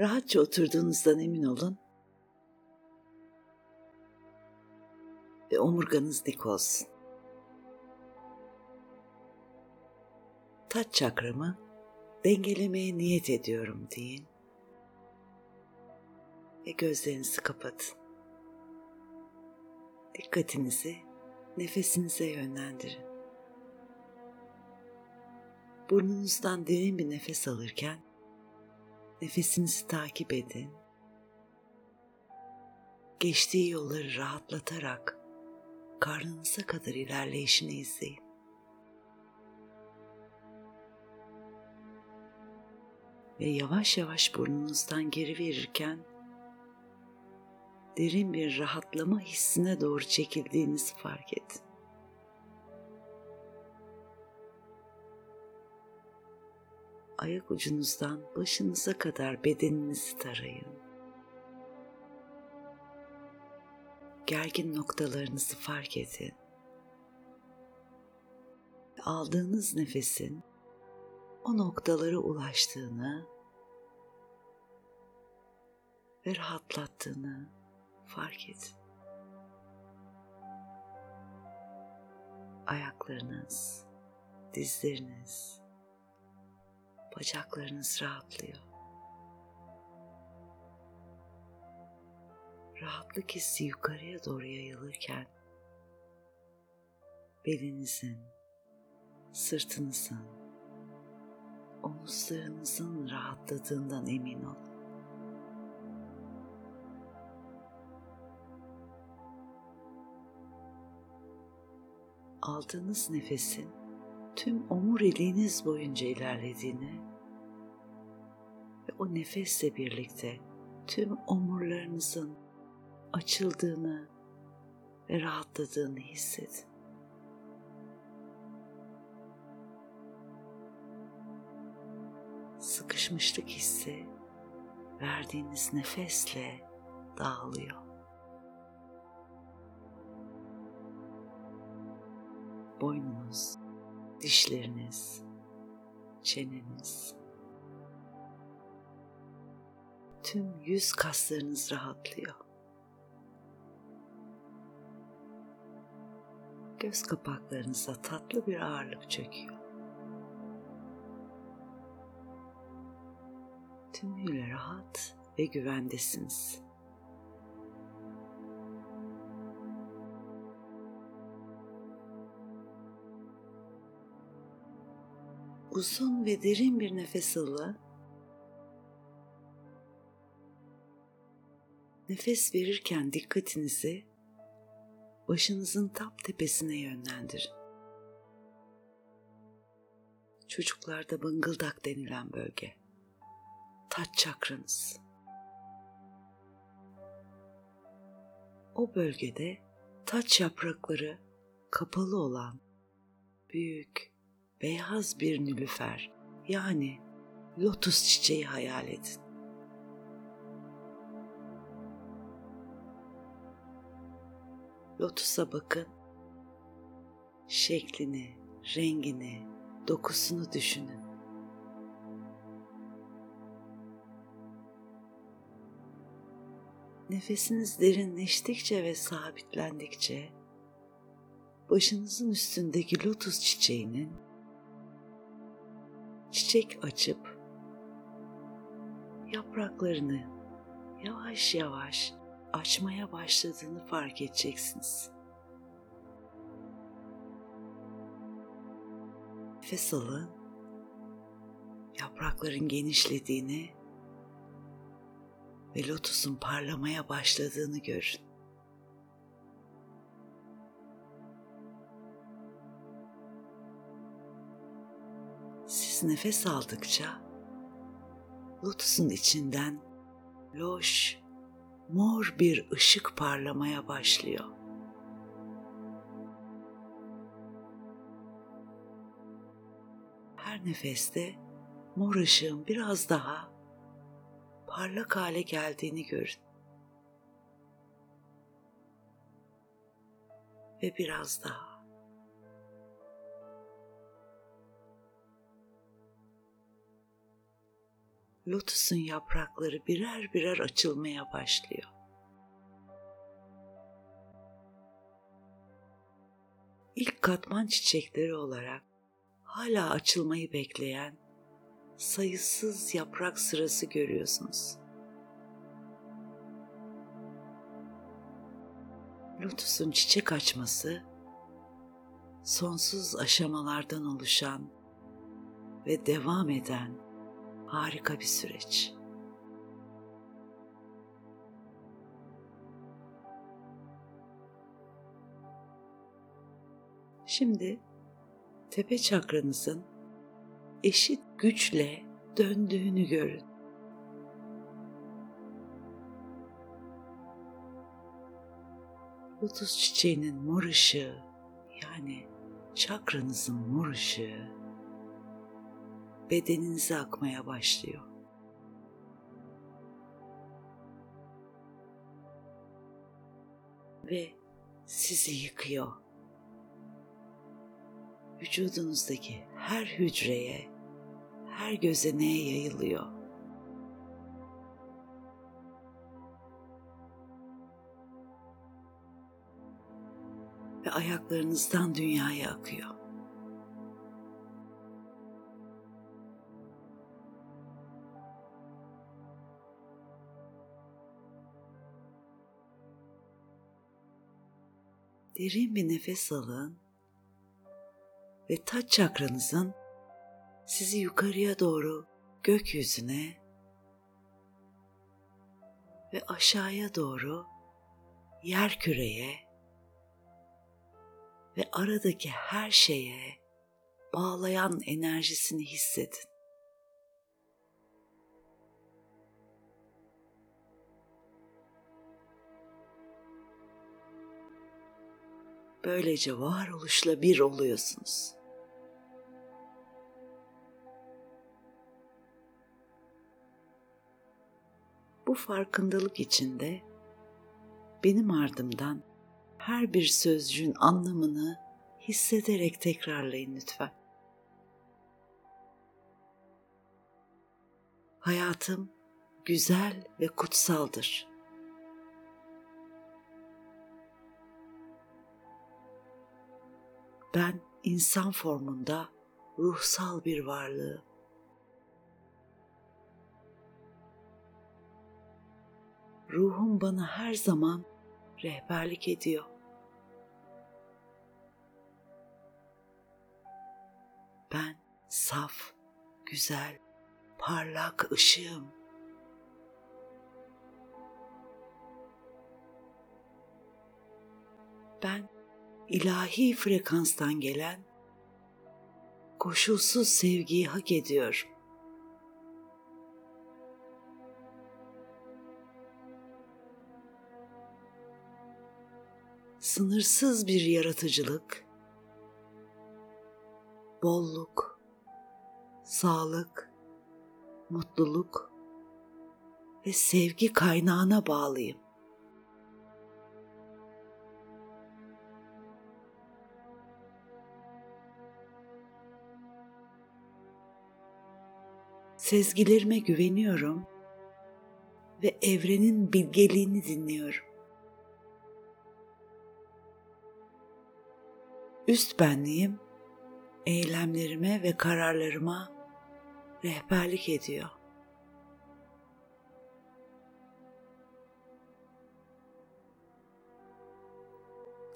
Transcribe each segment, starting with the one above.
Rahatça oturduğunuzdan emin olun ve omurganız dik olsun. Taç çakramı dengelemeye niyet ediyorum deyin ve gözlerinizi kapatın. Dikkatinizi nefesinize yönlendirin. Burnunuzdan derin bir nefes alırken nefesinizi takip edin. Geçtiği yolları rahatlatarak karnınıza kadar ilerleyişini izleyin. Ve yavaş yavaş burnunuzdan geri verirken derin bir rahatlama hissine doğru çekildiğinizi fark edin. Ayak ucunuzdan başınıza kadar bedeninizi tarayın. Gergin noktalarınızı fark edin. Aldığınız nefesin o noktalara ulaştığını ve rahatlattığını fark edin. Ayaklarınız, dizleriniz, bacaklarınız rahatlıyor. Rahatlık hissi yukarıya doğru yayılırken belinizin, sırtınızın, omuzlarınızın rahatladığından emin olun. aldığınız nefesin tüm omuriliğiniz boyunca ilerlediğini ve o nefesle birlikte tüm omurlarınızın açıldığını ve rahatladığını hissedin. Sıkışmışlık hissi verdiğiniz nefesle dağılıyor. boynunuz, dişleriniz, çeneniz, tüm yüz kaslarınız rahatlıyor. Göz kapaklarınıza tatlı bir ağırlık çöküyor. Tümüyle rahat ve güvendesiniz. Uzun ve derin bir nefes alın. Nefes verirken dikkatinizi başınızın tam tepesine yönlendirin. Çocuklarda bıngıldak denilen bölge. Taç çakranız. O bölgede taç yaprakları kapalı olan büyük beyaz bir nülüfer yani lotus çiçeği hayal edin. Lotus'a bakın. Şeklini, rengini, dokusunu düşünün. Nefesiniz derinleştikçe ve sabitlendikçe başınızın üstündeki lotus çiçeğinin çiçek açıp yapraklarını yavaş yavaş açmaya başladığını fark edeceksiniz. Nefes alın. Yaprakların genişlediğini ve lotusun parlamaya başladığını görün. Nefes aldıkça lotusun içinden loş, mor bir ışık parlamaya başlıyor. Her nefeste mor ışığın biraz daha parlak hale geldiğini görün. Ve biraz daha. Lotusun yaprakları birer birer açılmaya başlıyor. İlk katman çiçekleri olarak hala açılmayı bekleyen sayısız yaprak sırası görüyorsunuz. Lotusun çiçek açması sonsuz aşamalardan oluşan ve devam eden harika bir süreç. Şimdi tepe çakranızın eşit güçle döndüğünü görün. Lotus çiçeğinin mor ışığı yani çakranızın mor ışığı bedeninize akmaya başlıyor. Ve sizi yıkıyor. Vücudunuzdaki her hücreye, her gözeneğe yayılıyor. Ve ayaklarınızdan dünyaya akıyor. Derin bir nefes alın ve taç çakranızın sizi yukarıya doğru gökyüzüne ve aşağıya doğru yer küreye ve aradaki her şeye bağlayan enerjisini hissedin. Böylece varoluşla bir oluyorsunuz. Bu farkındalık içinde benim ardımdan her bir sözcüğün anlamını hissederek tekrarlayın lütfen. Hayatım güzel ve kutsaldır. Ben insan formunda ruhsal bir varlığı. Ruhum bana her zaman rehberlik ediyor. Ben saf, güzel, parlak ışığım. Ben ilahi frekanstan gelen koşulsuz sevgiyi hak ediyorum. Sınırsız bir yaratıcılık, bolluk, sağlık, mutluluk ve sevgi kaynağına bağlıyım. Sezgilerime güveniyorum ve evrenin bilgeliğini dinliyorum. Üst benliğim eylemlerime ve kararlarıma rehberlik ediyor.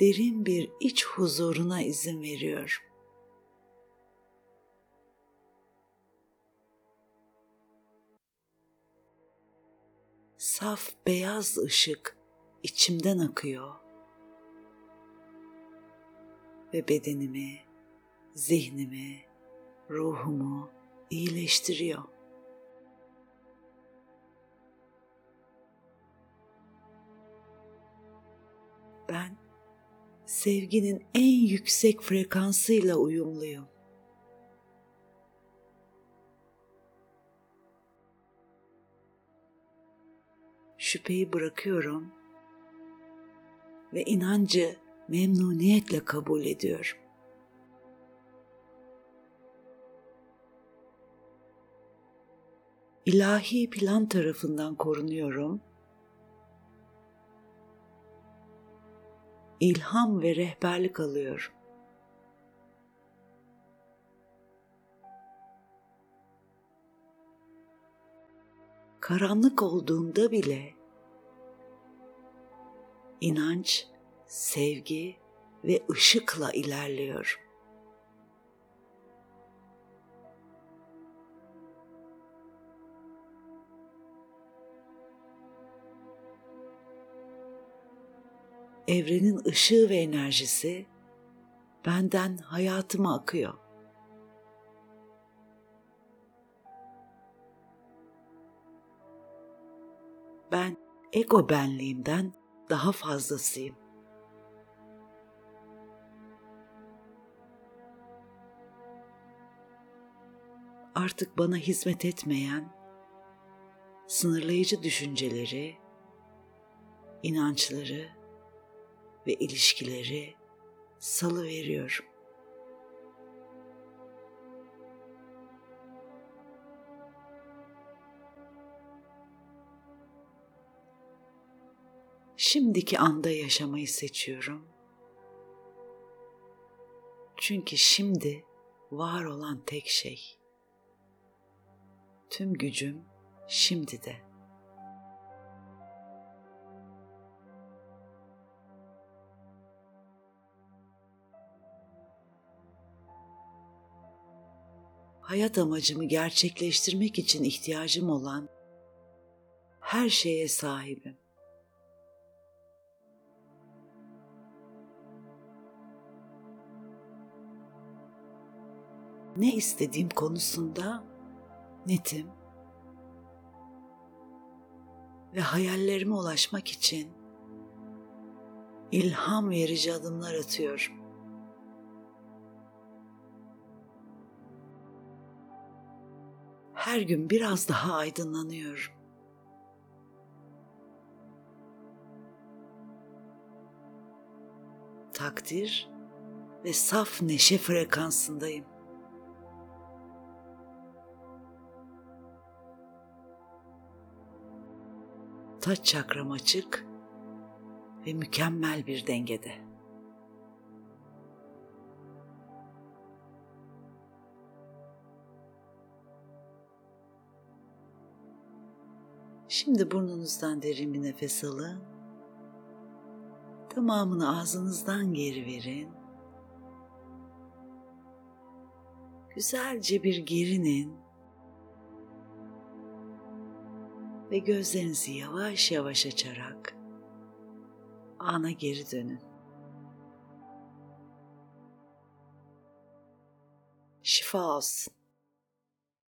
Derin bir iç huzuruna izin veriyorum. Saf beyaz ışık içimden akıyor ve bedenimi, zihnimi, ruhumu iyileştiriyor. Ben sevginin en yüksek frekansıyla uyumluyum. Şüpheyi bırakıyorum ve inancı memnuniyetle kabul ediyorum. ilahi plan tarafından korunuyorum. İlham ve rehberlik alıyorum. Karanlık olduğunda bile inanç, sevgi ve ışıkla ilerliyor. Evrenin ışığı ve enerjisi benden hayatıma akıyor. Ben ego benliğimden daha fazlasıyım. Artık bana hizmet etmeyen sınırlayıcı düşünceleri, inançları ve ilişkileri salı veriyorum. Şimdiki anda yaşamayı seçiyorum. Çünkü şimdi var olan tek şey. Tüm gücüm şimdi de. hayat amacımı gerçekleştirmek için ihtiyacım olan her şeye sahibim. Ne istediğim konusunda netim ve hayallerime ulaşmak için ilham verici adımlar atıyorum. her gün biraz daha aydınlanıyorum. Takdir ve saf neşe frekansındayım. Taç çakram açık ve mükemmel bir dengede. Şimdi burnunuzdan derin bir nefes alın. Tamamını ağzınızdan geri verin. Güzelce bir gerinin ve gözlerinizi yavaş yavaş açarak ana geri dönün. Şifa olsun.